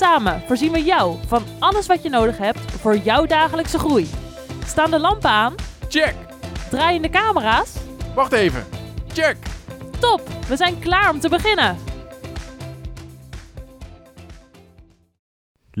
Samen voorzien we jou van alles wat je nodig hebt voor jouw dagelijkse groei. Staan de lampen aan? Check! Draaien de camera's? Wacht even. Check! Top, we zijn klaar om te beginnen.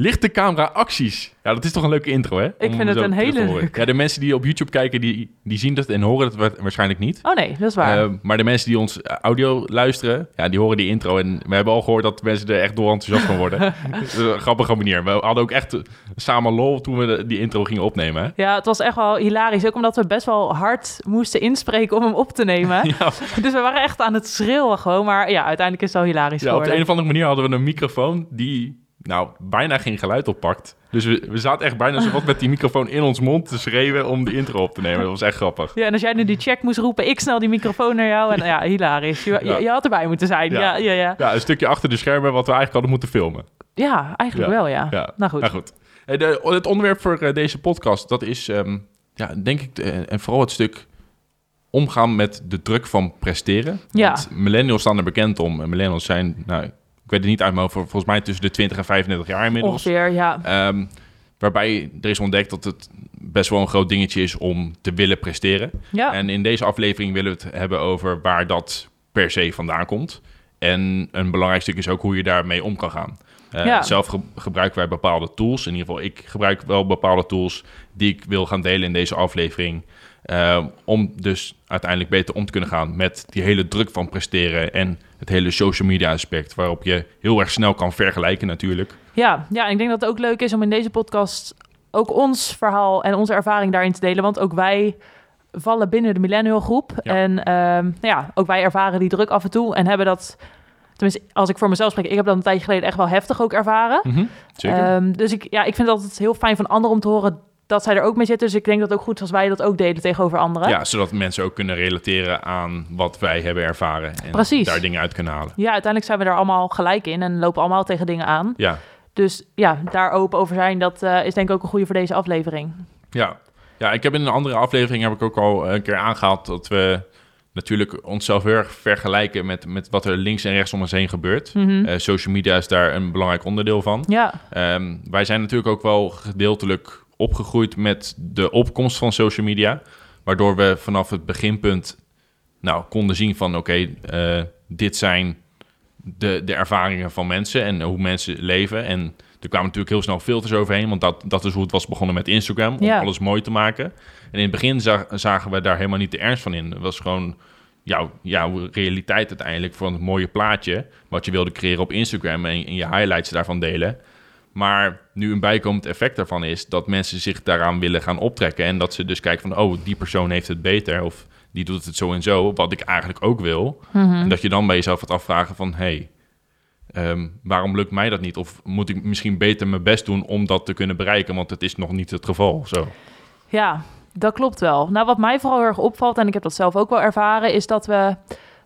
Lichte camera acties. Ja, dat is toch een leuke intro, hè? Ik vind het een hele leuke. Ja, de mensen die op YouTube kijken, die, die zien dat en horen het wa- waarschijnlijk niet. Oh nee, dat is waar. Eh, maar de mensen die ons eh, audio luisteren, ja, die horen die intro. En we hebben al gehoord dat mensen er echt door enthousiast van worden. Dat is een grappige manier. We hadden ook echt eh, samen lol toen we de- die intro gingen opnemen. Hè? ja, het was echt wel hilarisch. Ook omdat we best wel hard moesten inspreken om hem op te nemen. Ja, Dus we waren echt aan het schreeuwen gewoon. Maar ja, uiteindelijk is het wel hilarisch ja, op de geworden. een of andere manier hadden we een microfoon die nou bijna geen geluid oppakt. Dus we, we zaten echt bijna zo wat met die microfoon in ons mond te schreeuwen om die intro op te nemen. Dat was echt grappig. Ja, en als jij nu die check moest roepen, ik snel die microfoon naar jou. En ja, hilarisch. Je, Ja. je, je had erbij moeten zijn. Ja. Ja, ja, ja. Ja, een stukje achter de schermen wat we eigenlijk hadden moeten filmen. Ja, eigenlijk wel, ja. Ja. Nou goed. Nou goed. De- het onderwerp voor eh, deze podcast, dat is, ehm, ja, denk ik, eh, en vooral het stuk omgaan met de druk van presteren. Ja. Want millennials staan er bekend om. En millennials zijn, nou, ik weet het niet uit mijn hoofd, volgens mij tussen de 20 en 35 jaar inmiddels. Ongeveer, ja. Ehm, waarbij er is ontdekt dat het best wel een groot dingetje is om te willen presteren. Ja, En in deze aflevering willen we het hebben over waar dat per se vandaan komt. En een belangrijk stuk is ook hoe je daarmee om kan gaan. Eh, Ja. Zelf ge- gebruiken wij bepaalde tools. In ieder geval, ik gebruik wel bepaalde tools die ik wil gaan delen in deze aflevering. eh, om dus uiteindelijk beter om te kunnen gaan met die hele druk van presteren en het hele social media aspect, waarop je heel erg snel kan vergelijken natuurlijk. ja, ja, ik denk dat het ook leuk is om in deze podcast ook ons verhaal en onze ervaring daarin te delen. Want ook wij vallen binnen de millennial groep. Ja. En ehm, nou ja, ook wij ervaren die druk af en toe. En hebben dat, tenminste als ik voor mezelf spreek, ik heb dat een tijdje geleden echt wel heftig ook ervaren. Zeker. Ehm, dus ik, ja, ik vind het altijd heel fijn van anderen om te horen dat zij er ook mee zitten. Dus ik denk dat het ook goed als wij dat ook delen tegenover anderen. ja, zodat mensen ook kunnen relateren aan wat wij hebben ervaren en Precies. daar dingen uit kunnen halen. Ja, uiteindelijk zijn we daar allemaal gelijk in en lopen allemaal tegen dingen aan. Ja, Dus ja, daar open over zijn, dat eh, is denk ik ook een goede voor deze aflevering. Ja. ja, ik heb in een andere aflevering heb ik ook al een keer aangehaald dat we natuurlijk onszelf heel erg vergelijken met, met wat er links en rechts om ons heen gebeurt. Mhm. Eh, social media is daar een belangrijk onderdeel van. Ja, Ehm, wij zijn natuurlijk ook wel gedeeltelijk opgegroeid met de opkomst van social media, waardoor we vanaf het beginpunt nou, konden zien van oké, eh, dit zijn de, de ervaringen van mensen en hoe mensen leven. En er kwamen natuurlijk heel snel filters overheen, want dat, dat is hoe het was begonnen met Instagram, om Ja. alles mooi te maken. En in het begin za- zagen we daar helemaal niet de ernst van in. Het was gewoon jouw, jouw realiteit uiteindelijk voor een mooie plaatje, wat je wilde creëren op Instagram en, en je highlights daarvan delen. Maar nu een bijkomend effect daarvan is dat mensen zich daaraan willen gaan optrekken. En dat ze dus kijken van, oh, die persoon heeft het beter. Of die doet het zo en zo, wat ik eigenlijk ook wil. En dat je dan bij jezelf gaat afvragen van, hey, ehm, waarom lukt mij dat niet? Of moet ik misschien beter mijn best doen om dat te kunnen bereiken? Want het is nog niet het geval. of Zo. ja, dat klopt wel. Nou, wat mij vooral heel erg opvalt, en ik heb dat zelf ook wel ervaren, is dat we,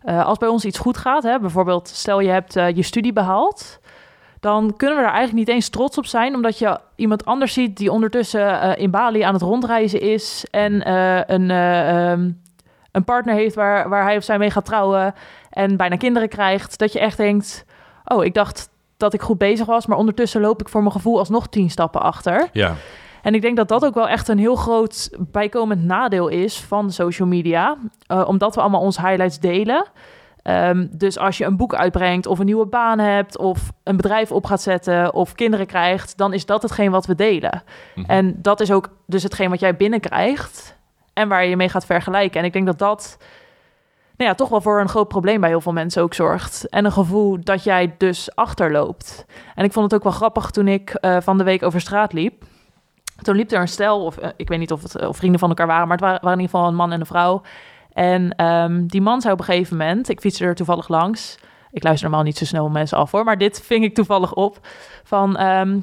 eh, als bij ons iets goed gaat, hè, bijvoorbeeld stel je hebt eh, je studie behaald, dan kunnen we daar eigenlijk niet eens trots op zijn, omdat je iemand anders ziet die ondertussen eh, in Bali aan het rondreizen is en eh, een, eh, ehm, een partner heeft waar, waar hij of zij mee gaat trouwen en bijna kinderen krijgt, dat je echt denkt, oh, ik dacht dat ik goed bezig was, maar ondertussen loop ik voor mijn gevoel alsnog tien stappen achter. Ja, En ik denk dat dat ook wel echt een heel groot bijkomend nadeel is van social media. omdat we allemaal onze highlights delen. Ehm, dus als je een boek uitbrengt of een nieuwe baan hebt of een bedrijf op gaat zetten of kinderen krijgt, dan is dat hetgeen wat we delen. Mhm. En dat is ook dus hetgeen wat jij binnenkrijgt en waar je mee gaat vergelijken. En ik denk dat dat nou ja, toch wel voor een groot probleem bij heel veel mensen ook zorgt. En een gevoel dat jij dus achterloopt. En ik vond het ook wel grappig toen ik eh, van de week over straat liep. Toen liep er een stel, of eh, ik weet niet of het of vrienden van elkaar waren, maar het waren, waren in ieder geval een man en een vrouw. En ehm, die man zei op een gegeven moment, ik fietste er toevallig langs. Ik luister normaal niet zo snel mensen af hoor, maar dit ving ik toevallig op. Van ehm,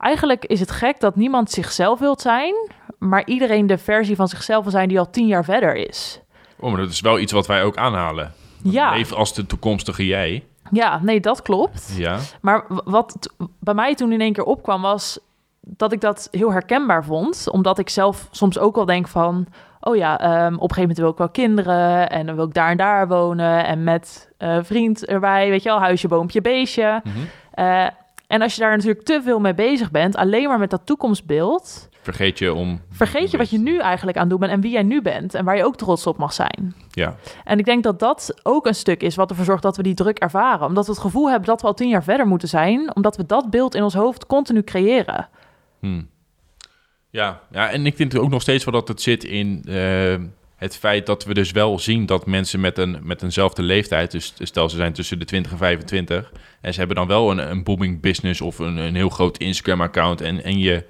eigenlijk is het gek dat niemand zichzelf wilt zijn, maar iedereen de versie van zichzelf wil zijn die al tien jaar verder is. Oh, maar dat is wel iets wat wij ook aanhalen. Ja. Leef als de toekomstige jij. Ja, nee, dat klopt. Ja. Maar wat bij mij toen in één keer opkwam, was dat ik dat heel herkenbaar vond. Omdat ik zelf soms ook wel denk van... oh ja, ehm, op een gegeven moment wil ik wel kinderen... en dan wil ik daar en daar wonen... en met eh vriend erbij, weet je wel, huisje, boompje, beestje. Eh, en als je daar natuurlijk te veel mee bezig bent... alleen maar met dat toekomstbeeld... Vergeet je om... vergeet je wat je nu eigenlijk aan het doen bent... en wie jij nu bent en waar je ook trots op mag zijn. Ja. En ik denk dat dat ook een stuk is wat ervoor zorgt dat we die druk ervaren. Omdat we het gevoel hebben dat we al tien jaar verder moeten zijn. Omdat we dat beeld in ons hoofd continu creëren. Hm. Ja, ja, en ik denk ook nog steeds wel dat het zit in eh, het feit dat we dus wel zien dat mensen met, een, met eenzelfde leeftijd, dus stel ze zijn tussen de 20 en 25, en ze hebben dan wel een, een booming business of een, een heel groot Instagram-account en, en je,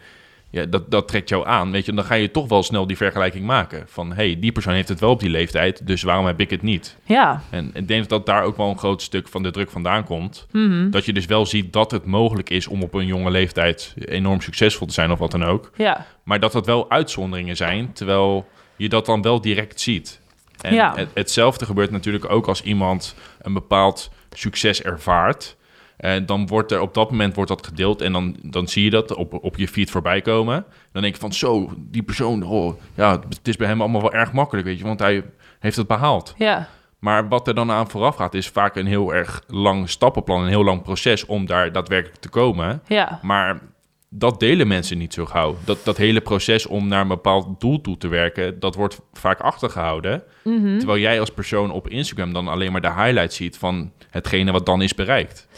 ja, dat, dat trekt jou aan, weet je, dan ga je toch wel snel die vergelijking maken van, hey, die persoon heeft het wel op die leeftijd, dus waarom heb ik het niet? Ja, En ik denk dat daar ook wel een groot stuk van de druk vandaan komt. mhm. Dat je dus wel ziet dat het mogelijk is om op een jonge leeftijd enorm succesvol te zijn of wat dan ook. ja, Maar dat dat wel uitzonderingen zijn, terwijl je dat dan wel direct ziet. En Ja. het, hetzelfde gebeurt natuurlijk ook als iemand een bepaald succes ervaart. En dan wordt er op dat moment wordt dat gedeeld en dan, dan zie je dat op, op je feed voorbij komen. Dan denk je van zo, die persoon, oh, ja, het is bij hem allemaal wel erg makkelijk, weet je, want hij heeft het behaald. ja, Maar wat er dan aan vooraf gaat, is vaak een heel erg lang stappenplan, een heel lang proces om daar daadwerkelijk te komen. ja, Maar dat delen mensen niet zo gauw. Dat, dat hele proces om naar een bepaald doel toe te werken, dat wordt vaak achtergehouden. mhm. Terwijl jij als persoon op Instagram dan alleen maar de highlights ziet van hetgene wat dan is bereikt.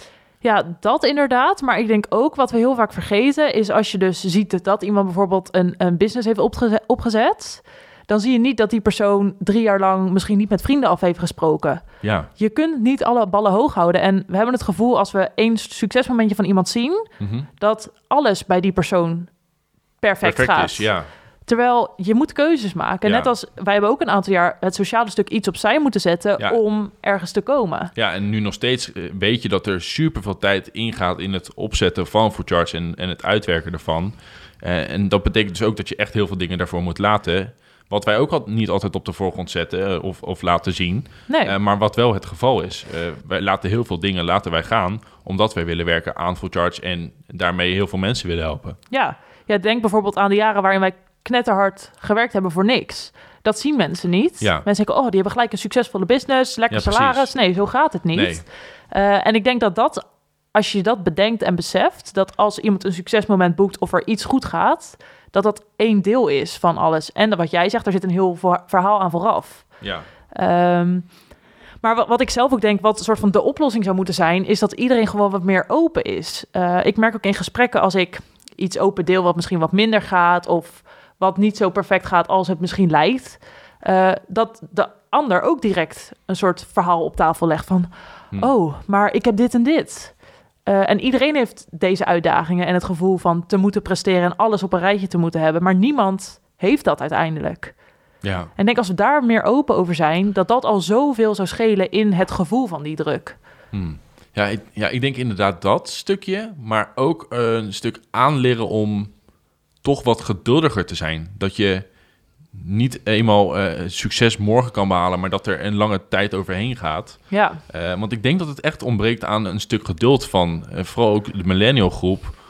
Ja, dat inderdaad. Maar ik denk ook wat we heel vaak vergeten is als je dus ziet dat iemand bijvoorbeeld een, een business heeft opgezet, opgezet. Dan zie je niet dat die persoon drie jaar lang misschien niet met vrienden af heeft gesproken. Ja, Je kunt niet alle ballen hoog houden. En we hebben het gevoel als we één succesmomentje van iemand zien, mhm. dat alles bij die persoon perfect, perfect gaat. is, ja. Terwijl je moet keuzes maken. Ja. Net als wij hebben ook een aantal jaar het sociale stuk iets opzij moeten zetten Ja. om ergens te komen. Ja, en nu nog steeds eh, weet je dat er super veel tijd ingaat in het opzetten van Food Charts en, en het uitwerken ervan. Eh, en dat betekent dus ook dat je echt heel veel dingen daarvoor moet laten. Wat wij ook al, niet altijd op de voorgrond zetten eh, of, of laten zien. Nee, maar wat wel het geval is, wij laten heel veel dingen laten wij gaan, omdat wij willen werken aan Full Charge en daarmee heel veel mensen willen helpen. ja. ja, denk bijvoorbeeld aan de jaren waarin wij knetterhard gewerkt hebben voor niks. Dat zien mensen niet. Ja. Mensen denken, oh, die hebben gelijk een succesvolle business, lekker Ja, salaris. Nee, zo gaat het niet. Nee. Eh, en ik denk dat dat, als je dat bedenkt en beseft, dat als iemand een succesmoment boekt of er iets goed gaat, dat dat één deel is van alles. En wat jij zegt, er zit een heel ver- verhaal aan vooraf. Ja, Ehm, maar wat, wat ik zelf ook denk, wat een soort van de oplossing zou moeten zijn, is dat iedereen gewoon wat meer open is. Eh, ik merk ook in gesprekken als ik iets open deel wat misschien wat minder gaat of wat niet zo perfect gaat als het misschien lijkt, eh, dat de ander ook direct een soort verhaal op tafel legt van, Hm. oh, maar ik heb dit en dit. Eh, en iedereen heeft deze uitdagingen en het gevoel van te moeten presteren en alles op een rijtje te moeten hebben, maar niemand heeft dat uiteindelijk. ja. En ik denk als we daar meer open over zijn, dat dat al zoveel zou schelen in het gevoel van die druk. Hm. Ja, ik, ja, ik denk inderdaad dat stukje, maar ook een stuk aanleren om toch wat geduldiger te zijn. Dat je niet eenmaal eh, succes morgen kan behalen, maar dat er een lange tijd overheen gaat. Ja, Eh, want ik denk dat het echt ontbreekt aan een stuk geduld van eh, vooral ook de millennial groep.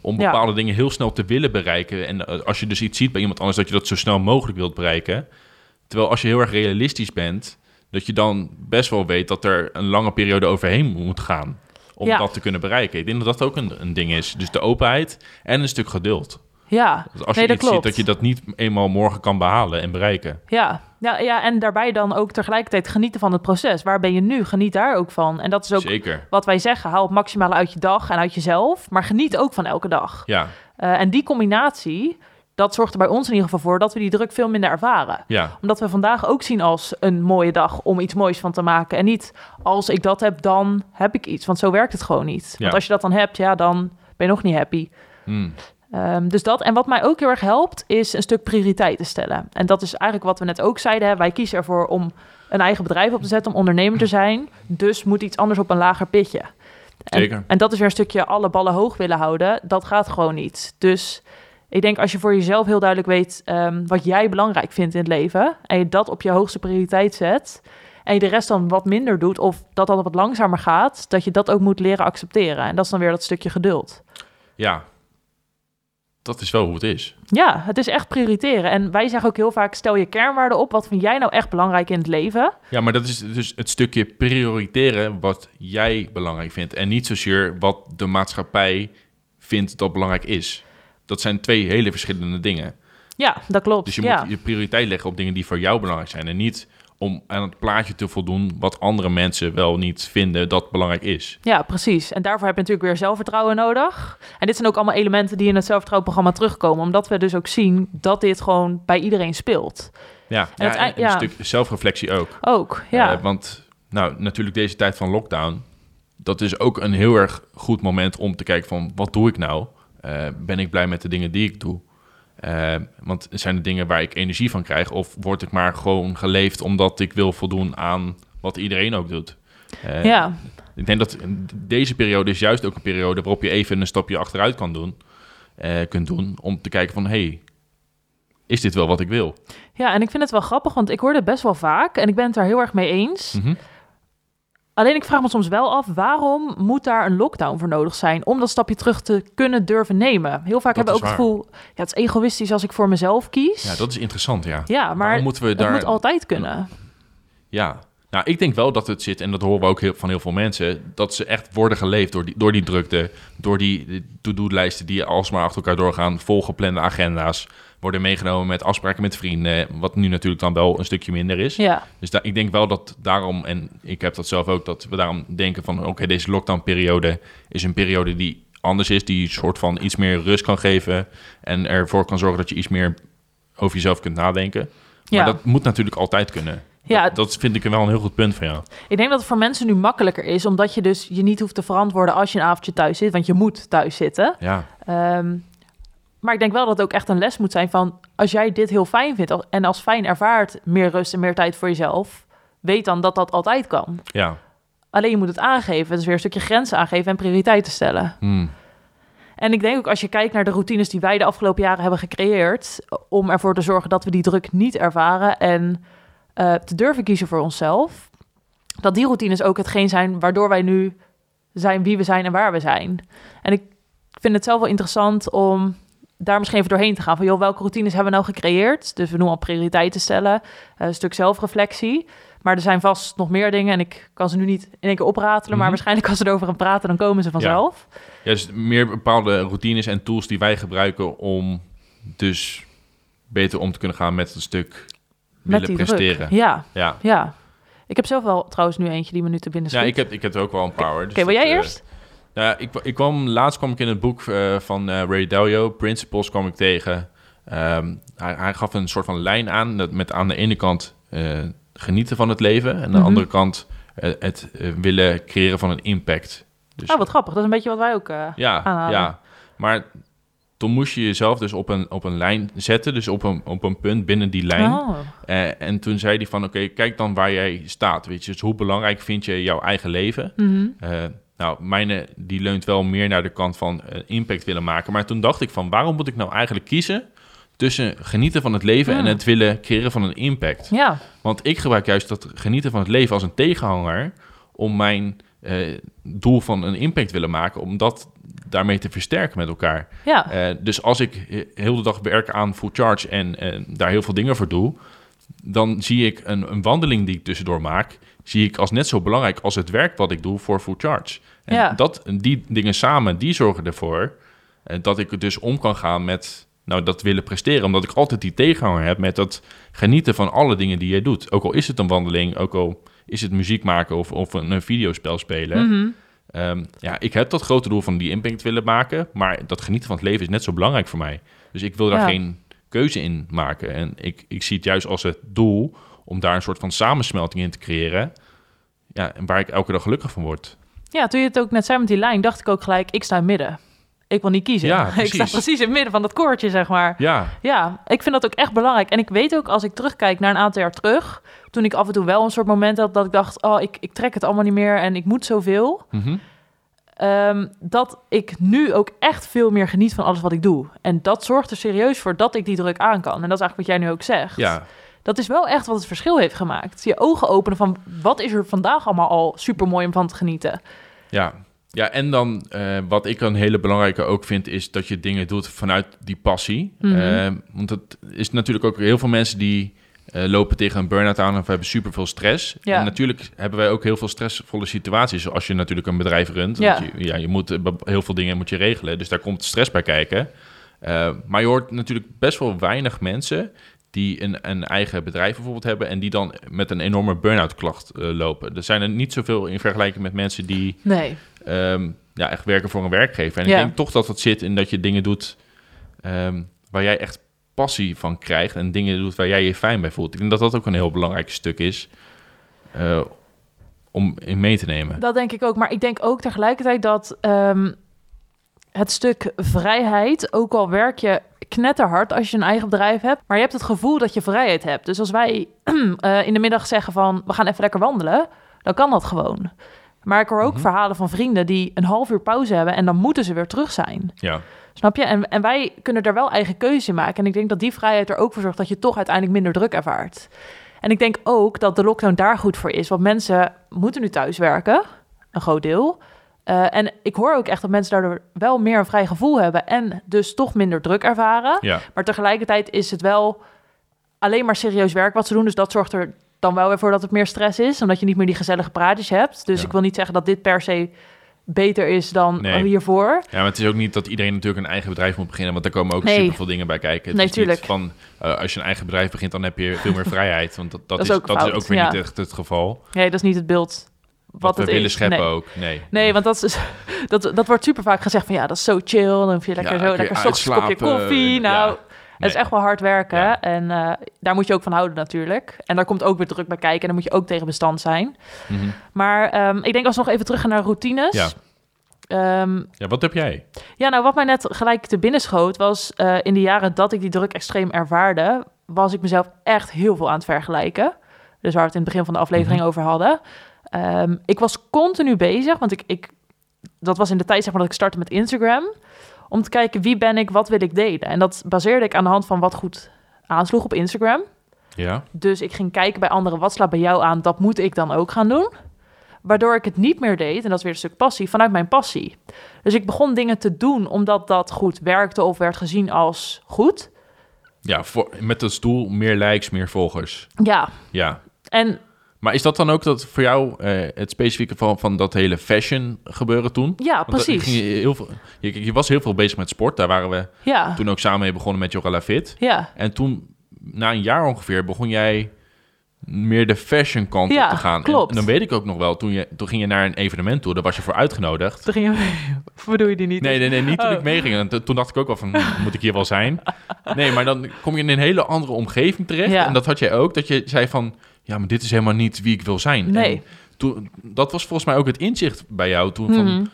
om Ja. bepaalde dingen heel snel te willen bereiken. En als je dus iets ziet bij iemand anders, dat je dat zo snel mogelijk wilt bereiken. Terwijl als je heel erg realistisch bent, dat je dan best wel weet dat er een lange periode overheen moet gaan. Om Ja. dat te kunnen bereiken. Ik denk dat dat ook een, een ding is. Dus de openheid en een stuk geduld. ja. Dus als Nee, je dat iets ziet dat je dat niet eenmaal morgen kan behalen en bereiken. Ja. Ja, ja, en daarbij dan ook tegelijkertijd genieten van het proces. Waar ben je nu? Geniet daar ook van. En dat is ook Zeker. wat wij zeggen. Haal het maximale uit je dag en uit jezelf. Maar geniet ook van elke dag. Ja, Eh, en die combinatie, dat zorgt er bij ons in ieder geval voor... dat we die druk veel minder ervaren. ja, Omdat we vandaag ook zien als een mooie dag om iets moois van te maken. En niet als ik dat heb, dan heb ik iets. Want zo werkt het gewoon niet. Want Ja. als je dat dan hebt, ja, dan ben je nog niet happy. Hm. Ehm, dus dat. En wat mij ook heel erg helpt, is een stuk prioriteiten stellen. En dat is eigenlijk wat we net ook zeiden. Hè. Wij kiezen ervoor om een eigen bedrijf op te zetten, om ondernemer te zijn. Dus moet iets anders op een lager pitje. En, Zeker. en dat is weer een stukje alle ballen hoog willen houden. Dat gaat gewoon niet. Dus Ik denk als je voor jezelf heel duidelijk weet ehm, wat jij belangrijk vindt in het leven en je dat op je hoogste prioriteit zet en je de rest dan wat minder doet of dat dat wat langzamer gaat, dat je dat ook moet leren accepteren. En dat is dan weer dat stukje geduld. Ja, dat is wel hoe het is. Ja, het is echt prioriteren. En wij zeggen ook heel vaak: stel je kernwaarden op. Wat vind jij nou echt belangrijk in het leven? Ja, maar dat is dus het stukje prioriteren wat jij belangrijk vindt. En niet zozeer wat de maatschappij vindt dat belangrijk is. Dat zijn twee hele verschillende dingen. Ja, dat klopt. Dus je ja. moet je prioriteit leggen op dingen die voor jou belangrijk zijn. En niet om aan het plaatje te voldoen wat andere mensen wel niet vinden dat belangrijk is. Ja, precies. En daarvoor heb je natuurlijk weer zelfvertrouwen nodig. En dit zijn ook allemaal elementen die in het zelfvertrouwenprogramma terugkomen. Omdat we dus ook zien dat dit gewoon bij iedereen speelt. Ja, En ja, een ja. stuk zelfreflectie ook. Ook, ja. Eh, want nou, natuurlijk deze tijd van lockdown, dat is ook een heel erg goed moment om te kijken van wat doe ik nou? Eh, ben ik blij met de dingen die ik doe? Eh, want zijn er dingen waar ik energie van krijg? Of word ik maar gewoon geleefd omdat ik wil voldoen aan wat iedereen ook doet? Eh, ja. Ik denk dat deze periode is juist ook een periode waarop je even een stapje achteruit kan doen. kunt doen om te kijken van, hey, is dit wel wat ik wil? ja, en ik vind het wel grappig, want ik hoor het best wel vaak. En ik ben het daar heel erg mee eens. Mhm. Alleen ik vraag me soms wel af, waarom moet daar een lockdown voor nodig zijn om dat stapje terug te kunnen durven nemen? Heel vaak Dat hebben we ook het gevoel, ja, het is egoïstisch als ik voor mezelf kies. Ja, dat is interessant, ja. Ja, maar Waarom moeten we het daar... moet altijd kunnen. Ja, nou, ik denk wel dat het zit, en dat horen we ook heel, van heel veel mensen, dat ze echt worden geleefd door die, door die drukte, door die die to-do-lijsten die alsmaar achter elkaar doorgaan, volgeplande agenda's, worden meegenomen met afspraken met vrienden, wat nu natuurlijk dan wel een stukje minder is. Ja, Dus ik denk wel dat daarom, en ik heb dat zelf ook, dat we daarom denken van, oké, deze lockdown-periode is een periode die anders is, die een soort van iets meer rust kan geven en ervoor kan zorgen dat je iets meer over jezelf kunt nadenken. Maar Ja. dat moet natuurlijk altijd kunnen. Ja. Dat, dat vind ik wel een heel goed punt van jou. ik denk dat het voor mensen nu makkelijker is, omdat je dus je niet hoeft te verantwoorden als je een avondje thuis zit, want je moet thuis zitten. Ja, Ehm, maar ik denk wel dat het ook echt een les moet zijn van als jij dit heel fijn vindt en als fijn ervaart meer rust en meer tijd voor jezelf, weet dan dat dat altijd kan. ja. Alleen je moet het aangeven. Is weer een stukje grenzen aangeven en prioriteiten stellen. Hmm. En ik denk ook als je kijkt naar de routines die wij de afgelopen jaren hebben gecreëerd, om ervoor te zorgen dat we die druk niet ervaren en eh, te durven kiezen voor onszelf, dat die routines ook hetgeen zijn waardoor wij nu zijn wie we zijn en waar we zijn. En ik vind het zelf wel interessant om daar misschien even doorheen te gaan. Van joh, welke routines hebben we nou gecreëerd? Dus we noemen al prioriteiten stellen, eh, een stuk zelfreflectie. Maar er zijn vast nog meer dingen en ik kan ze nu niet in één keer opratelen. Maar Mhm. waarschijnlijk als we erover gaan praten, dan komen ze vanzelf. ja, dus meer bepaalde routines en tools die wij gebruiken om dus beter om te kunnen gaan met het stuk willen Met die presteren. Ja, Ja. ja. Ik heb zelf wel trouwens nu eentje die me nu te binnen Ja, schiet. ik heb, ik heb er ook wel een paar. hoor. Oké, Dus wil jij eh, eerst? Nou, ja, ik, ik kwam, laatst kwam ik in het boek eh, van eh, Ray Dalio, Principles, kwam ik tegen. Ehm, hij, hij gaf een soort van lijn aan, dat met aan de ene kant eh, genieten van het leven... en aan de Mhm. andere kant het willen creëren van een impact. Dus, Oh, wat grappig. Dat is een beetje wat wij ook... ja, aanhalen. ja, maar toen moest je jezelf dus op een, op een lijn zetten, dus op een, op een punt binnen die lijn. Oh, en toen zei hij van, oké, kijk dan waar jij staat, weet je. Dus hoe belangrijk vind je jouw eigen leven? Eh, nou, mijne die leunt wel meer naar de kant van eh, impact willen maken. Maar toen dacht ik van, waarom moet ik nou eigenlijk kiezen tussen genieten van het leven en het willen creëren van een impact? Ja, Want ik gebruik juist dat genieten van het leven als een tegenhanger om mijn eh, doel van een impact willen maken, om dat daarmee te versterken met elkaar. ja. Eh, dus als ik he- heel de dag werk aan full charge en daar heel veel dingen voor doe, dan zie ik een, een wandeling die ik tussendoor maak, zie ik als net zo belangrijk als het werk wat ik doe voor full charge. En Ja. dat, die dingen samen, die zorgen ervoor eh, dat ik dus om kan gaan met nou, dat willen presteren. Omdat ik altijd die tegenhanger heb met dat genieten van alle dingen die je doet. Ook al is het een wandeling, ook al is het muziek maken of, of een, een videospel spelen. Mhm. Ehm, ja, ik heb dat grote doel van die impact willen maken, maar dat genieten van het leven is net zo belangrijk voor mij. Dus ik wil daar Ja. geen keuze in maken. En ik, ik zie het juist als het doel om daar een soort van samensmelting in te creëren. Ja, en waar ik elke dag gelukkig van word. ja, toen je het ook net zei met die lijn, dacht ik ook gelijk, ik sta in het midden. Ik wil niet kiezen. Ja, ik sta precies. precies in het midden van dat koortje, zeg maar. Ja, Ja, ik vind dat ook echt belangrijk. En ik weet ook, als ik terugkijk naar een aantal jaar terug... toen ik af en toe wel een soort moment had dat ik dacht... oh, ik, ik trek het allemaal niet meer en ik moet zoveel. mhm. ehm, dat ik nu ook echt veel meer geniet van alles wat ik doe. En dat zorgt er serieus voor dat ik die druk aan kan. En dat is eigenlijk wat jij nu ook zegt. Ja, Dat is wel echt wat het verschil heeft gemaakt. Je ogen openen van wat is er vandaag allemaal al super mooi om van te genieten. Ja, ja en dan eh, wat ik een hele belangrijke ook vind, is dat je dingen doet vanuit die passie. Mhm. Eh, want het is natuurlijk ook heel veel mensen die eh, lopen tegen een burn-out aan of hebben super veel stress. Ja. En natuurlijk hebben wij ook heel veel stressvolle situaties. Als je natuurlijk een bedrijf runt, Ja. je, ja, je moet heel veel dingen moet je regelen. Dus daar komt stress bij kijken. Maar je hoort natuurlijk best wel weinig mensen die een, een eigen bedrijf bijvoorbeeld hebben en die dan met een enorme burn-out klacht eh, lopen. Er zijn er niet zoveel in vergelijking met mensen die Nee. ehm, ja, echt werken voor een werkgever. En Ja. ik denk toch dat het zit in dat je dingen doet ehm, waar jij echt passie van krijgt en dingen doet waar jij je fijn bij voelt. Ik denk dat dat ook een heel belangrijk stuk is eh, om in mee te nemen. Dat denk ik ook. Maar ik denk ook tegelijkertijd dat ehm, het stuk vrijheid, ook al werk je knetterhard als je een eigen bedrijf hebt, maar je hebt het gevoel dat je vrijheid hebt. Dus als wij eh, in de middag zeggen van we gaan even lekker wandelen, dan kan dat gewoon. Maar ik hoor ook Mhm. verhalen van vrienden die een half uur pauze hebben en dan moeten ze weer terug zijn. Ja, Snap je? En, en wij kunnen er wel eigen keuze in maken. En ik denk dat die vrijheid er ook voor zorgt dat je toch uiteindelijk minder druk ervaart. En ik denk ook dat de lockdown daar goed voor is. Want mensen moeten nu thuis werken, een groot deel. Eh, en ik hoor ook echt dat mensen daardoor wel meer een vrij gevoel hebben. En dus toch minder druk ervaren. ja. Maar tegelijkertijd is het wel alleen maar serieus werk wat ze doen. Dus dat zorgt er dan wel weer voor dat het meer stress is. Omdat je niet meer die gezellige praatjes hebt. Dus Ja. ik wil niet zeggen dat dit per se beter is dan Nee. hiervoor. Ja, maar het is ook niet dat iedereen natuurlijk een eigen bedrijf moet beginnen, want daar komen ook Nee. superveel dingen bij kijken. Het Nee, is niet tuurlijk. van, eh, als je een eigen bedrijf begint, dan heb je veel meer vrijheid, want dat, dat, Dat is, is ook dat is ook weer ja. niet echt het geval. Nee, dat is niet het beeld wat, we het willen is. scheppen nee. ook, nee. Nee, want dat, is, dat, dat wordt super vaak gezegd van ja, dat is zo chill. Dan hoef je lekker Ja, zo, je lekker 's ochtends een kopje koffie. Nou, ja. het is echt wel hard werken. Ja. En eh, daar moet je ook van houden natuurlijk. En daar komt ook weer druk bij kijken. En dan moet je ook tegen bestand zijn. Mhm. Maar ehm, ik denk als we nog even terug gaan naar routines. Ja. Ehm, Ja, wat heb jij? ja, nou wat mij net gelijk te binnen schoot was... eh, in de jaren dat ik die druk extreem ervaarde... was ik mezelf echt heel veel aan het vergelijken. Dus waar we het in het begin van de aflevering Mhm. over hadden. Ehm, ik was continu bezig, want ik, ik, dat was in de tijd zeg maar, dat ik startte met Instagram... om te kijken wie ben ik, wat wil ik delen. En dat baseerde ik aan de hand van wat goed aansloeg op Instagram. Ja, Dus ik ging kijken bij anderen, wat slaat bij jou aan? Dat moet ik dan ook gaan doen. Waardoor ik het niet meer deed, en dat is weer een stuk passie, vanuit mijn passie. Dus ik begon dingen te doen omdat dat goed werkte of werd gezien als goed. ja voor, met als doel meer likes, meer volgers. Ja, Ja. en Maar is dat dan ook dat voor jou eh, het specifieke van, van dat hele fashion gebeuren toen? ja, Want dat precies. ging je, heel veel, je, je was heel veel bezig met sport. Daar waren we Ja, toen ook samen mee begonnen met Jorala Fit. ja, En toen, na een jaar ongeveer, begon jij meer de fashion kant Ja, op te gaan. klopt. En, dan weet ik ook nog wel, toen, je, toen ging je naar een evenement toe, daar was je voor uitgenodigd. toen ging je bedoel je die niet? Nee, nee, nee, niet toen Oh. ik meeging. En to- toen dacht ik ook wel van, hm, moet ik hier wel zijn? Nee, maar dan kom je in een hele andere omgeving terecht. Ja. En dat had jij ook, dat je zei van, ja, maar dit is helemaal niet wie ik wil zijn. Nee. En toen, dat was volgens mij ook het inzicht bij jou toen van, Mhm.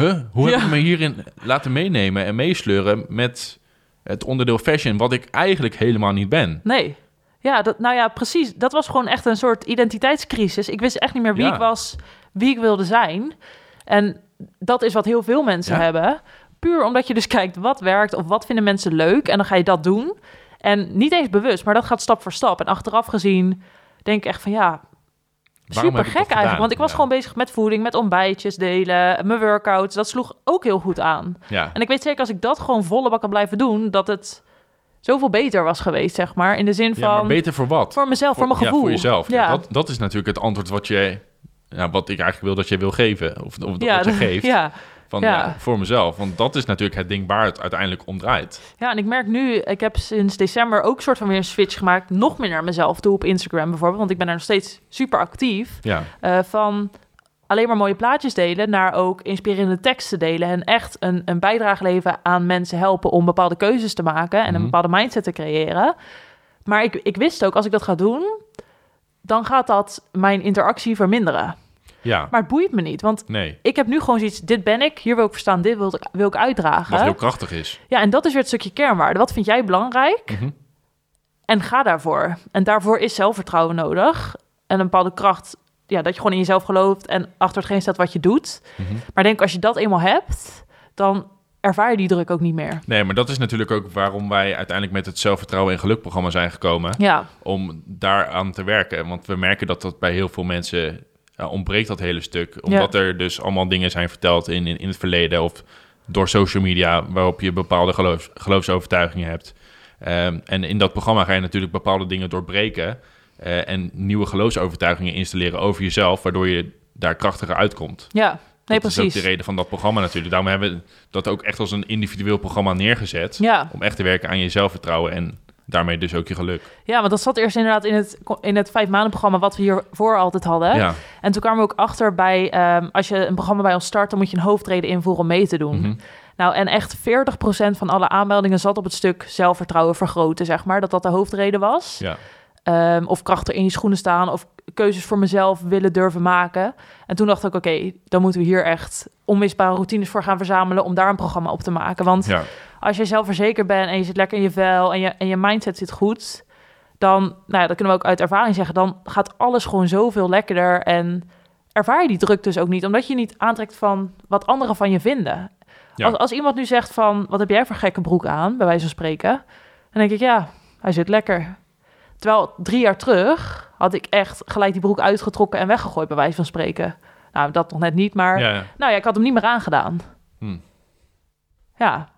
huh, hoe heb ik me hierin laten meenemen en meesleuren met het onderdeel fashion, wat ik eigenlijk helemaal niet ben? Nee. Ja, dat, nou ja, precies. Dat was gewoon echt een soort identiteitscrisis. Ik wist echt niet meer wie Ja. ik was, wie ik wilde zijn. En dat is wat heel veel mensen Ja. hebben. Puur omdat je dus kijkt wat werkt of wat vinden mensen leuk. En dan ga je dat doen. En niet eens bewust, maar dat gaat stap voor stap. En achteraf gezien denk ik echt van ja, Waarom super gek dat eigenlijk. Want ik was Ja. gewoon bezig met voeding, met ontbijtjes delen, mijn workouts. Dat sloeg ook heel goed aan. Ja, En ik weet zeker als ik dat gewoon volle bak kan blijven doen, dat het zoveel beter was geweest, zeg maar. In de zin ja maar van beter voor wat? voor mezelf, voor, mijn gevoel. Ja, voor jezelf. Ja. Ja, dat, dat is natuurlijk het antwoord wat je, ja, wat ik eigenlijk wil dat je wil geven. Of, of ja, wat je dat- geeft. Ja. Van, ja. voor mezelf. Want dat is natuurlijk het ding waar het uiteindelijk om draait. ja, en ik merk nu, ik heb sinds december ook soort van weer een switch gemaakt, nog meer naar mezelf toe op Instagram bijvoorbeeld, want ik ben daar nog steeds super actief. Ja, Eh, van alleen maar mooie plaatjes delen naar ook inspirerende teksten delen en echt een, een bijdrage leveren aan mensen helpen om bepaalde keuzes te maken en een Mhm. bepaalde mindset te creëren. Maar ik, ik wist ook, als ik dat ga doen, dan gaat dat mijn interactie verminderen. Ja. Maar het boeit me niet, want nee. ik heb nu gewoon zoiets, dit ben ik, hier wil ik verstaan, dit wil ik, wil ik uitdragen. Wat heel krachtig is. Ja, en dat is weer het stukje kernwaarde. Wat vind jij belangrijk? Mhm. En ga daarvoor. En daarvoor is zelfvertrouwen nodig. En een bepaalde kracht ja, dat je gewoon in jezelf gelooft en achter hetgeen staat wat je doet. Mhm. Maar ik denk als je dat eenmaal hebt, dan ervaar je die druk ook niet meer. Nee, maar dat is natuurlijk ook waarom wij uiteindelijk met het zelfvertrouwen en gelukprogramma zijn gekomen. Ja, Om daaraan te werken. Want we merken dat dat bij heel veel mensen ja, ontbreekt dat hele stuk. Omdat er dus allemaal dingen zijn verteld in, in, in het verleden of door social media waarop je bepaalde geloofs, geloofsovertuigingen hebt. Ehm, en in dat programma ga je natuurlijk bepaalde dingen doorbreken eh, en nieuwe geloofsovertuigingen installeren over jezelf, waardoor je daar krachtiger uitkomt. ja. Nee, dat precies. is ook de reden van dat programma natuurlijk. Daarom hebben we dat ook echt als een individueel programma neergezet. Ja. Om echt te werken aan je zelfvertrouwen en daarmee dus ook je geluk. ja, want dat zat eerst inderdaad in het, in het vijf maanden programma wat we hiervoor altijd hadden. Ja. En toen kwamen we ook achter bij, ehm, als je een programma bij ons start, dan moet je een hoofdreden invoeren om mee te doen. Mhm. Nou, en echt 40% van alle aanmeldingen zat op het stuk zelfvertrouwen vergroten, zeg maar. Dat dat de hoofdreden was. ja. Ehm, of krachten in je schoenen staan, of keuzes voor mezelf willen durven maken. En toen dacht ik, oké, dan moeten we hier echt onmisbare routines voor gaan verzamelen om daar een programma op te maken. Want ja. als je zelfverzekerd bent en je zit lekker in je vel en je, en je mindset zit goed, dan, nou ja, dat kunnen we ook uit ervaring zeggen, dan gaat alles gewoon zoveel lekkerder en ervaar je die druk dus ook niet, omdat je niet aantrekt van wat anderen van je vinden. Ja. Als, als iemand nu zegt van, wat heb jij voor gekke broek aan, bij wijze van spreken, dan denk ik, ja, hij zit lekker. Terwijl drie jaar terug had ik echt gelijk die broek uitgetrokken en weggegooid, bij wijze van spreken. Nou, dat nog net niet, maar Ja, ja. nou ja, ik had hem niet meer aangedaan. Hm. Ja,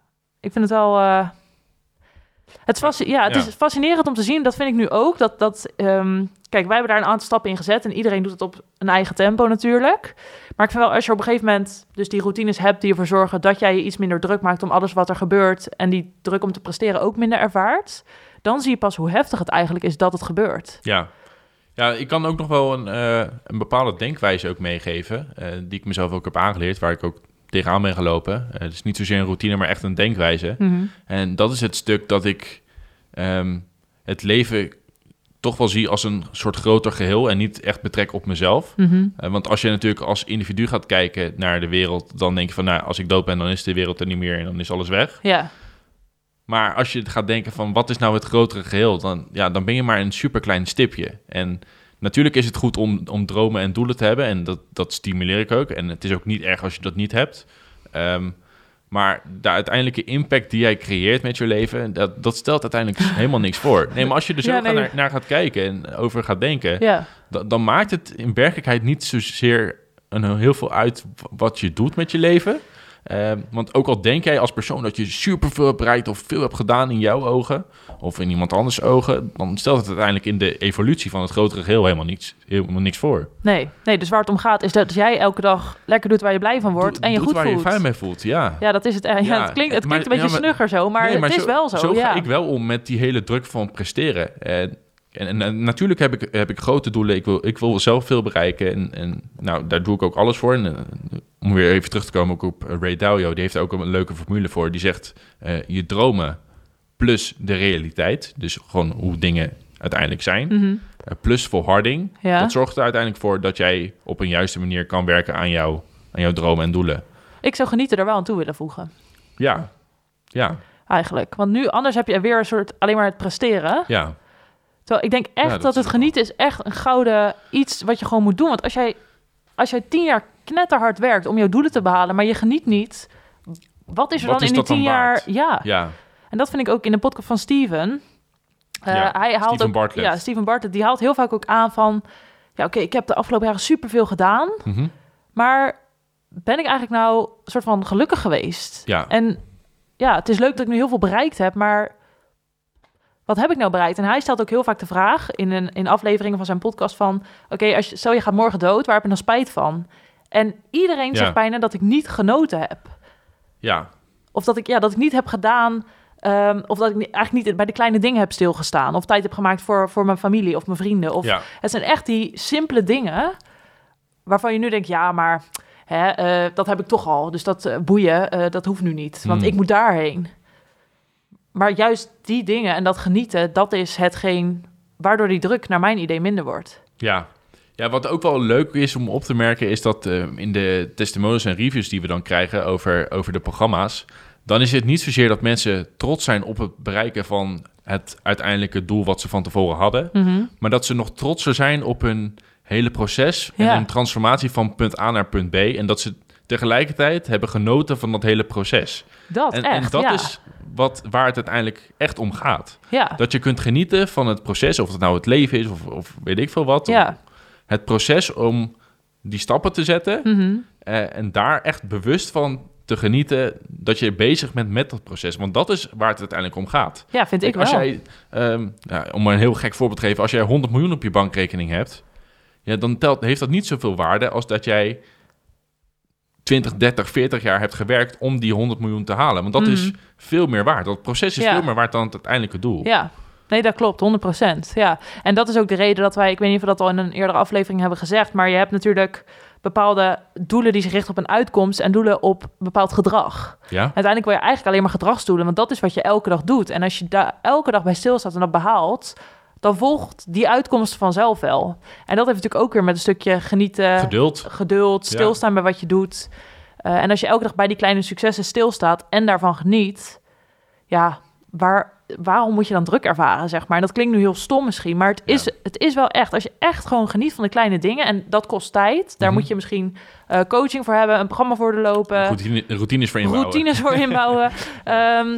ik vind het wel. eh, het, ja, het Ja. is fascinerend om te zien. Dat vind ik nu ook. Dat, dat, ehm, kijk, wij hebben daar een aantal stappen in gezet. En iedereen doet het op een eigen tempo natuurlijk. Maar ik vind wel, als je op een gegeven moment dus die routines hebt die ervoor zorgen dat jij je iets minder druk maakt om alles wat er gebeurt. En die druk om te presteren ook minder ervaart. Dan zie je pas hoe heftig het eigenlijk is dat het gebeurt. Ja. Ja, ik kan ook nog wel een, eh, een bepaalde denkwijze ook meegeven, eh, die ik mezelf ook heb aangeleerd, waar ik ook tegenaan ben gelopen. Eh, het is niet zozeer een routine, maar echt een denkwijze. Mhm. En dat is het stuk dat ik ehm, het leven toch wel zie als een soort groter geheel en niet echt betrek op mezelf. Mhm. Want als je natuurlijk als individu gaat kijken naar de wereld, dan denk je van, nou, als ik dood ben, dan is de wereld er niet meer en dan is alles weg. Ja, Maar als je gaat denken van wat is nou het grotere geheel, dan, ja, dan ben je maar een superklein stipje. En natuurlijk is het goed om, om dromen en doelen te hebben en dat, dat stimuleer ik ook. En het is ook niet erg als je dat niet hebt. Ehm, maar de uiteindelijke impact die jij creëert met je leven, dat, dat stelt uiteindelijk helemaal niks voor. Nee, maar als je er zo Ja, nee. naar, naar gaat kijken en over gaat denken, ja, da- dan maakt het in werkelijkheid niet zozeer een, heel veel uit wat je doet met je leven. Ehm, want ook al denk jij als persoon dat je superveel hebt bereikt of veel hebt gedaan in jouw ogen of in iemand anders ogen, dan stelt het uiteindelijk in de evolutie van het grotere geheel helemaal niks, helemaal niks voor. nee. Nee, dus waar het om gaat is dat jij elke dag lekker doet waar je blij van wordt en je goed waar voelt. je fijn mee voelt, ja. Ja, dat is het. Ja, Ja, het klinkt, het maar- klinkt een beetje ja, maar- snugger zo, maar, Nee, het is zo- wel zo. Zo ja. ga ik wel om met die hele druk van presteren. En, en, en natuurlijk heb ik, heb ik grote doelen. Ik wil, ik wil zelf veel bereiken. En, en nou, daar doe ik ook alles voor. En, eh, om weer even terug te komen ook op Ray Dalio. Die heeft ook een leuke formule voor. Die zegt, eh, je dromen plus de realiteit. Dus gewoon hoe dingen uiteindelijk zijn. Mhm. eh, plus volharding. Ja. Dat zorgt er uiteindelijk voor dat jij op een juiste manier kan werken aan, jou, aan jouw dromen en doelen. Ik zou genieten er wel aan toe willen voegen, Ja, ja, eigenlijk. Want nu, anders heb je weer een soort alleen maar het presteren. ja. Terwijl ik denk echt dat het genieten is echt een gouden iets wat je gewoon moet doen. Want als jij, als jij tien jaar knetterhard werkt om jouw doelen te behalen, maar je geniet niet, wat is er Wat dan is in die tien jaar? waard? Ja. Ja, En dat vind ik ook in de podcast van Steven. Eh, Ja, hij haalt Steven ook, Bartlett. Ja, Steven Bartlett, die haalt heel vaak ook aan van... Ja, oké, ik heb de afgelopen jaren superveel gedaan. Mhm. Maar ben ik eigenlijk nou een soort van gelukkig geweest? ja. En ja, het is leuk dat ik nu heel veel bereikt heb, maar wat heb ik nou bereikt? En hij stelt ook heel vaak de vraag in, een, in afleveringen van zijn podcast van... Oké, als je stel je gaat morgen dood, waar heb je dan spijt van? En iedereen Ja. zegt bijna dat ik niet genoten heb. ja. Of dat ik, ja, dat ik niet heb gedaan... ehm, of dat ik eigenlijk niet bij de kleine dingen heb stilgestaan. Of tijd heb gemaakt voor, voor mijn familie of mijn vrienden. Of, ja. Het zijn echt die simpele dingen waarvan je nu denkt... Ja, maar hè, eh, dat heb ik toch al. Dus dat eh, boeien, eh, dat hoeft nu niet. Want Hmm. ik moet daarheen. Maar juist die dingen en dat genieten... dat is hetgeen waardoor die druk naar mijn idee minder wordt. Ja. ja, wat ook wel leuk is om op te merken, is dat eh, in de testimonials en reviews die we dan krijgen over, over de programma's, dan is het niet zozeer dat mensen trots zijn op het bereiken van het uiteindelijke doel wat ze van tevoren hadden, Mhm. maar dat ze nog trotser zijn op hun hele proces Ja. en een transformatie van punt A naar punt B. En dat ze tegelijkertijd hebben genoten van dat hele proces. Dat en, echt, en dat ja. is wat, waar het uiteindelijk echt om gaat. ja. Dat je kunt genieten van het proces, of het nou het leven is of, of weet ik veel wat. ja. Het proces om die stappen te zetten Mhm. eh, en daar echt bewust van te genieten dat je bezig bent met dat proces. Want dat is waar het uiteindelijk om gaat. ja, vind ik Kijk, wel. als jij, ehm, ja, om maar een heel gek voorbeeld te geven, als jij 100 miljoen op je bankrekening hebt, ja, dan telt, heeft dat niet zoveel waarde als dat jij 20, 30, 40 jaar hebt gewerkt om die 100 miljoen te halen. Want dat Mhm. is veel meer waard. Dat proces is Ja. veel meer waard dan het uiteindelijke doel. Ja, nee, dat klopt, 100%. Ja, en dat is ook de reden dat wij, ik weet niet of we dat al in een eerdere aflevering hebben gezegd, maar je hebt natuurlijk bepaalde doelen die zich richten op een uitkomst en doelen op bepaald gedrag. Ja? Uiteindelijk wil je eigenlijk alleen maar gedragsdoelen, want dat is wat je elke dag doet. En als je daar elke dag bij stilstaat en dat behaalt, dan volgt die uitkomst vanzelf wel. En dat heeft natuurlijk ook weer met een stukje genieten, Geduld. geduld, Ja. stilstaan bij wat je doet. Eh, en als je elke dag bij die kleine successen stilstaat en daarvan geniet, ja, waar, waarom moet je dan druk ervaren, zeg maar? En dat klinkt nu heel stom misschien, maar het is, Ja. het is wel echt. Als je echt gewoon geniet van de kleine dingen, en dat kost tijd, daar Mhm. moet je misschien eh, coaching voor hebben, een programma voor de lopen, Routine, routines voor inbouwen. routines voor inbouwen. Ehm,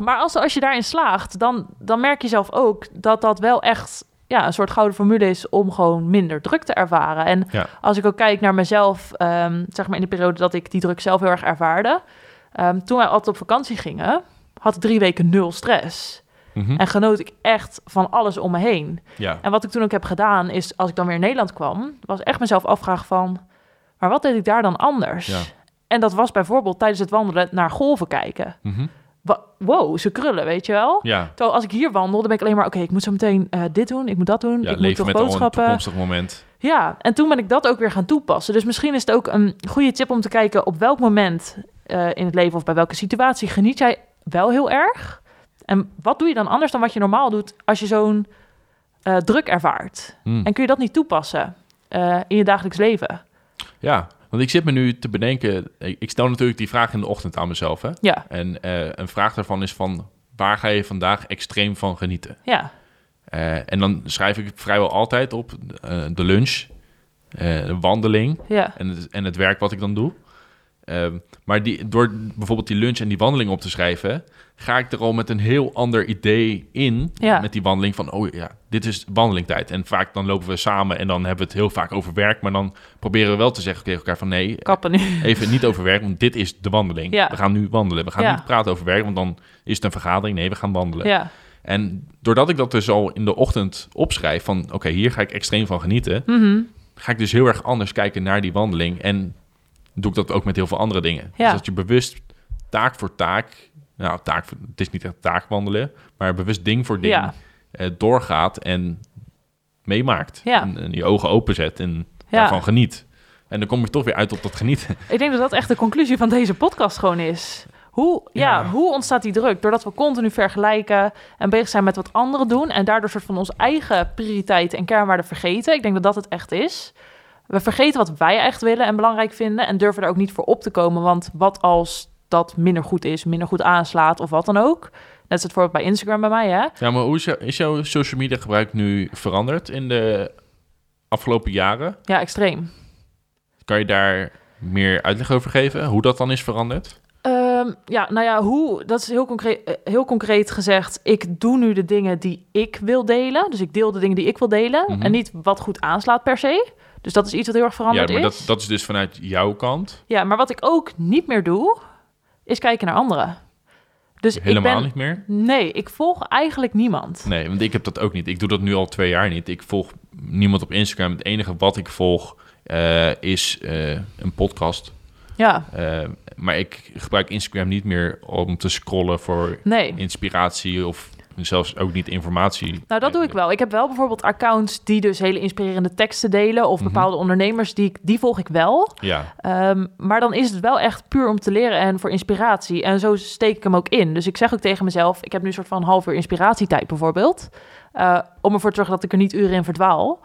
maar als, als je daarin slaagt, dan, dan merk je zelf ook dat dat wel echt ja, een soort gouden formule is om gewoon minder druk te ervaren. En Ja. als ik ook kijk naar mezelf, ehm, zeg maar in de periode dat ik die druk zelf heel erg ervaarde. ehm, toen wij altijd op vakantie gingen, had ik drie weken nul stress. Mhm. En genoot ik echt van alles om me heen. Ja. En wat ik toen ook heb gedaan, is als ik dan weer in Nederland kwam, was echt mezelf afvragen van, maar wat deed ik daar dan anders? Ja. En dat was bijvoorbeeld tijdens het wandelen naar golven kijken. Wa- Wow, ze krullen, weet je wel? ja. Terwijl als ik hier wandel, dan ben ik alleen maar... oké, ik moet zo meteen eh, dit doen, ik moet dat doen, Ja, ik moet toch met al een boodschappen. toekomstig moment. Ja, en toen ben ik dat ook weer gaan toepassen. Dus misschien is het ook een goede tip om te kijken... op welk moment eh, in het leven of bij welke situatie geniet jij wel heel erg? En wat doe je dan anders dan wat je normaal doet... als je zo'n eh, druk ervaart? Hmm. En kun je dat niet toepassen in je dagelijks leven? Ja, want ik zit me nu te bedenken... Ik ik stel natuurlijk die vraag in de ochtend aan mezelf. Hè? Ja, En eh, een vraag daarvan is van... waar ga je vandaag extreem van genieten? ja, Eh, en dan schrijf ik vrijwel altijd op eh, de lunch, de wandeling ja, en het, en het werk wat ik dan doe. Ehm, maar die, door bijvoorbeeld die lunch en die wandeling op te schrijven, ga ik er al met een heel ander idee in. Ja. Met die wandeling van, oh ja, dit is wandelingtijd. En vaak dan lopen we samen en dan hebben we het heel vaak over werk. Maar dan proberen we wel te zeggen tegen elkaar van, nee, kappen nu. even niet over werk, want dit is de wandeling. Ja. We gaan nu wandelen. We gaan Ja. niet praten over werk, want dan is het een vergadering. Nee, we gaan wandelen. En doordat ik dat dus al in de ochtend opschrijf van... oké, hier ga ik extreem van genieten... mhm. ga ik dus heel erg anders kijken naar die wandeling. En doe ik dat ook met heel veel andere dingen. Ja. Dus dat je bewust taak voor taak... nou, taak voor, het is niet echt taak wandelen... maar bewust ding voor ding Ja. eh, doorgaat en meemaakt. Ja. En, en je ogen openzet en daarvan geniet. En dan kom je toch weer uit op dat genieten. Ik denk dat dat echt de conclusie van deze podcast gewoon is. Hoe, ja. Ja. hoe ontstaat die druk? Doordat we continu vergelijken en bezig zijn met wat anderen doen... en daardoor soort van onze eigen prioriteiten en kernwaarden vergeten. Ik denk dat dat het echt is. We vergeten wat wij echt willen en belangrijk vinden... en durven er ook niet voor op te komen. Want wat als dat minder goed is, minder goed aanslaat of wat dan ook? Net als het voorbeeld bij Instagram bij mij, hè? Ja, maar hoe is, jou- is jouw social media gebruik nu veranderd in de afgelopen jaren? Ja, extreem. Kan je daar meer uitleg over geven? Hoe dat dan is veranderd? Ehm, ja, nou ja, hoe, dat is heel concreet, eh, heel concreet gezegd. Ik doe nu de dingen die ik wil delen. Dus ik deel de dingen die ik wil delen. Mhm. En niet wat goed aanslaat per se. Dus dat is iets wat heel erg Ja, veranderd maar is. dat, dat is dus vanuit jouw kant. Ja, maar wat ik ook niet meer doe, is kijken naar anderen. Dus Helemaal ik ben, niet meer. Nee, ik volg eigenlijk niemand. Nee, want ik heb dat ook niet. Ik doe dat nu al twee jaar niet. Ik volg niemand op Instagram. Het enige wat ik volg eh, is eh, een podcast. Ja, Eh, maar ik gebruik Instagram niet meer om te scrollen voor nee. inspiratie of zelfs ook niet informatie. Nou, dat doe ik wel. Ik heb wel bijvoorbeeld accounts die dus hele inspirerende teksten delen. Of Mhm. bepaalde ondernemers, die, ik- die volg ik wel. Ja, Ehm, maar dan is het wel echt puur om te leren en voor inspiratie. En zo steek ik hem ook in. Dus ik zeg ook tegen mezelf: ik heb nu een soort van half uur inspiratietijd bijvoorbeeld. eh, om ervoor te zorgen dat ik er niet uren in verdwaal.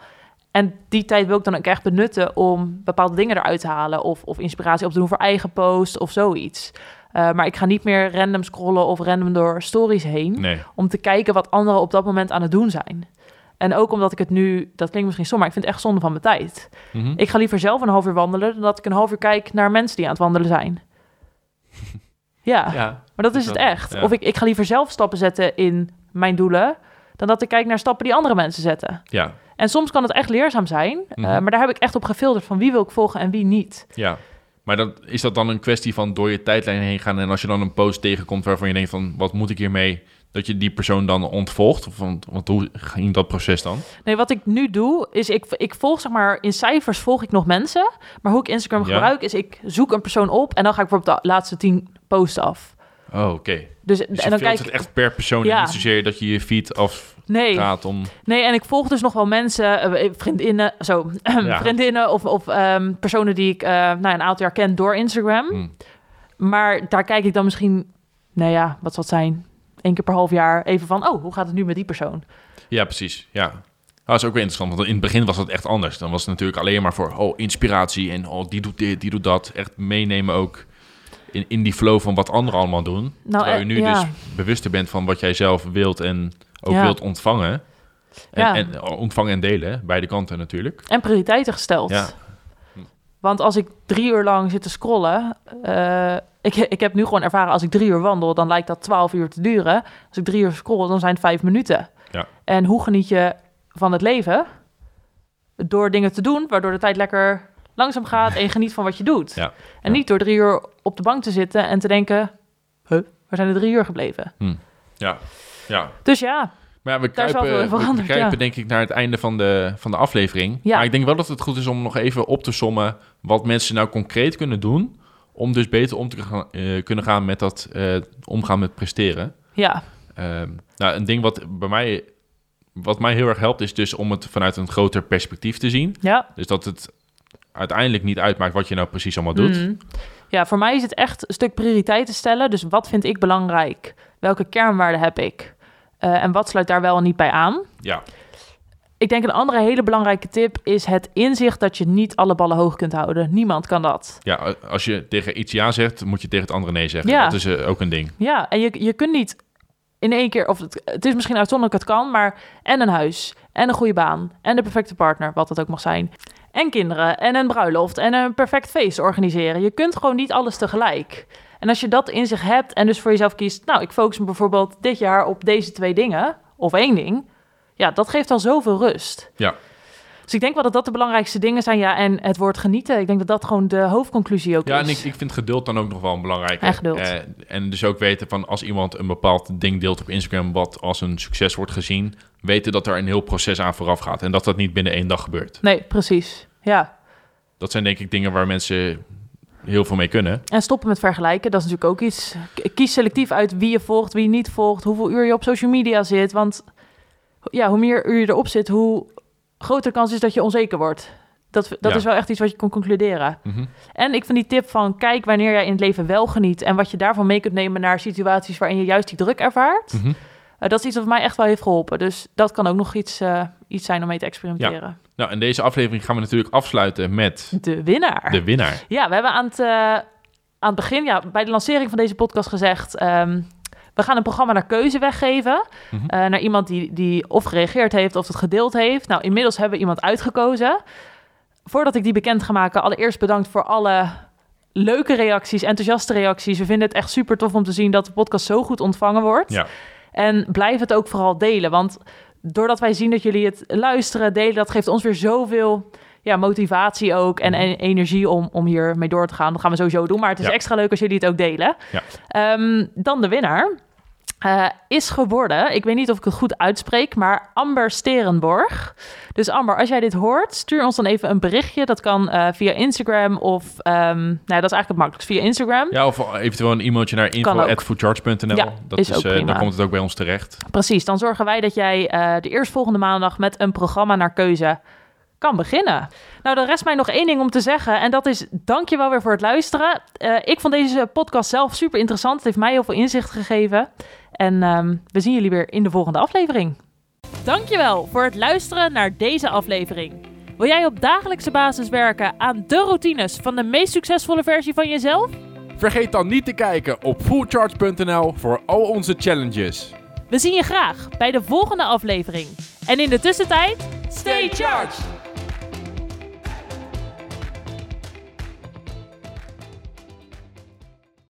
En die tijd wil ik dan ook echt benutten om bepaalde dingen eruit te halen. Of, of inspiratie op te doen voor eigen post of zoiets. Eh, maar ik ga niet meer random scrollen of random door stories heen. nee. Om te kijken wat anderen op dat moment aan het doen zijn. En ook omdat ik het nu, dat klinkt misschien stom, maar ik vind het echt zonde van mijn tijd. Mhm. Ik ga liever zelf een half uur wandelen dan dat ik een half uur kijk naar mensen die aan het wandelen zijn. ja, ja. maar dat is het echt. ja. Of ik, ik ga liever zelf stappen zetten in mijn doelen dan dat ik kijk naar stappen die andere mensen zetten. Ja, En soms kan het echt leerzaam zijn, eh, Mhm. maar daar heb ik echt op gefilterd van wie wil ik volgen en wie niet. ja. Maar dat, is dat dan een kwestie van door je tijdlijn heen gaan... en als je dan een post tegenkomt waarvan je denkt van... wat moet ik hiermee? Dat je die persoon dan ontvolgt? Of, want, want hoe ging dat proces dan? Nee, wat ik nu doe, is ik, ik volg zeg maar in cijfers volg ik nog mensen. Maar hoe ik Instagram Ja. gebruik, is ik zoek een persoon op en dan ga ik bijvoorbeeld de laatste tien posts af. Oh, oké. Dus, Dus en dan kijk ik. echt per persoon Ja. niet zozeer dat je je feed afgaat Nee, om... nee, en ik volg dus nog wel mensen, eh, vriendinnen, zo, Ja. vriendinnen of, of ehm, personen die ik eh, nou, een aantal jaar ken door Instagram. Hm. Maar daar kijk ik dan misschien, nou ja, wat zal het zijn? Eén keer per half jaar even van, oh, hoe gaat het nu met die persoon? Ja, precies. Ja. Dat is ook weer interessant, want in het begin was het echt anders. Dan was het natuurlijk alleen maar voor oh, inspiratie en oh, die doet dit, die doet dat. Echt meenemen ook in, in die flow van wat anderen allemaal doen. Nou, Terwijl je eh, nu ja. dus bewuster bent van wat jij zelf wilt en ook Ja. wilt ontvangen. En, Ja. en ontvangen en delen, beide kanten natuurlijk. En prioriteiten gesteld. Ja. Want als ik drie uur lang zit te scrollen... eh, ik, ik heb nu gewoon ervaren, als ik drie uur wandel... dan lijkt dat twaalf uur te duren. Als ik drie uur scroll, dan zijn het vijf minuten. Ja. En hoe geniet je van het leven? Door dingen te doen, waardoor de tijd lekker langzaam gaat... en je geniet van wat je doet. Ja. En Ja. niet door drie uur op de bank te zitten en te denken... Huh, waar zijn de drie uur gebleven? Ja. ja. Dus ja, Maar ja, we kruipen, veel we- kruipen ja. denk ik naar het einde van de, van de aflevering. Ja. Maar ik denk wel dat het goed is om nog even op te sommen... wat mensen nou concreet kunnen doen... om dus beter om te gaan, eh, kunnen gaan met dat eh, omgaan met presteren. ja, Ehm, nou, een ding wat bij mij, wat mij heel erg helpt, is dus om het vanuit een groter perspectief te zien. ja. Dus dat het uiteindelijk niet uitmaakt wat je nou precies allemaal doet. Mm. Ja, voor mij is het echt een stuk prioriteiten stellen. Dus wat vind ik belangrijk? Welke kernwaarden heb ik? Eh, en wat sluit daar wel en niet bij aan? Ja, Ik denk een andere hele belangrijke tip is het inzicht dat je niet alle ballen hoog kunt houden. Niemand kan dat. ja, als je tegen iets ja zegt, moet je tegen het andere nee zeggen. Ja. Dat is eh, ook een ding. Ja, en je, je kunt niet in één keer, of het, het is misschien uitzonderlijk, het kan, maar en een huis, en een goede baan, en de perfecte partner, wat het ook mag zijn, en kinderen, en een bruiloft, en een perfect feest organiseren. Je kunt gewoon niet alles tegelijk. En als je dat in zich hebt en dus voor jezelf kiest, nou, ik focus me bijvoorbeeld dit jaar op deze twee dingen, of één ding, ja, dat geeft al zoveel rust. Ja. Dus ik denk wel dat dat de belangrijkste dingen zijn, ja, en het woord genieten. Ik denk dat dat gewoon de hoofdconclusie ook Ja, is. en ik, ik vind geduld dan ook nog wel een belangrijke. En geduld. Eh, en dus ook weten van als iemand een bepaald ding deelt op Instagram wat als een succes wordt gezien, weten dat er een heel proces aan vooraf gaat en dat dat niet binnen één dag gebeurt. Nee, precies. Ja. Dat zijn denk ik dingen waar mensen heel veel mee kunnen. En stoppen met vergelijken, dat is natuurlijk ook iets. Kies selectief uit wie je volgt, wie je niet volgt, hoeveel uur je op social media zit. Want ja, hoe meer uur je erop zit, hoe groter de kans is dat je onzeker wordt. Dat, dat Ja. is wel echt iets wat je kon concluderen. Mhm. En ik vind die tip van kijk wanneer jij in het leven wel geniet en wat je daarvan mee kunt nemen naar situaties waarin je juist die druk ervaart. Mhm. Eh, dat is iets wat mij echt wel heeft geholpen. Dus dat kan ook nog iets, eh, iets zijn om mee te experimenteren. Nou, in deze aflevering gaan we natuurlijk afsluiten met De winnaar. de winnaar. Ja, we hebben aan het, eh, aan het begin, ja, bij de lancering van deze podcast gezegd... ehm, we gaan een programma naar keuze weggeven. Mhm. naar iemand die, die of gereageerd heeft of het gedeeld heeft. Nou, inmiddels hebben we iemand uitgekozen. Voordat ik die bekend ga maken, allereerst bedankt voor alle leuke reacties, enthousiaste reacties. We vinden het echt super tof om te zien dat de podcast zo goed ontvangen wordt. Ja. En blijf het ook vooral delen, want doordat wij zien dat jullie het luisteren, delen, dat geeft ons weer zoveel ja, motivatie ook en, en energie om, om hier mee door te gaan. Dat gaan we sowieso doen, maar het is Ja. extra leuk als jullie het ook delen. Ja. Ehm, dan de winnaar eh, is geworden, ik weet niet of ik het goed uitspreek, maar Amber Sterenborg. Dus Amber, als jij dit hoort, stuur ons dan even een berichtje. Dat kan eh, via Instagram of, ehm, nou dat is eigenlijk het makkelijkst, via Instagram. Ja, of eventueel een e-mailtje naar info.foodcharge.nl. Ja, dat is is, ook eh, prima. dan komt het ook bij ons terecht. Precies, dan zorgen wij dat jij de eerstvolgende maandag met een programma naar keuze kan beginnen. Nou, dan rest mij nog één ding om te zeggen. En dat is dankjewel weer voor het luisteren. Ik vond deze podcast zelf super interessant. Het heeft mij heel veel inzicht gegeven. En ehm, we zien jullie weer in de volgende aflevering. Dankjewel voor het luisteren naar deze aflevering. Wil jij op dagelijkse basis werken aan de routines van de meest succesvolle versie van jezelf? Vergeet dan niet te kijken op fullcharge.nl voor al onze challenges. We zien je graag bij de volgende aflevering. En in de tussentijd, stay charged!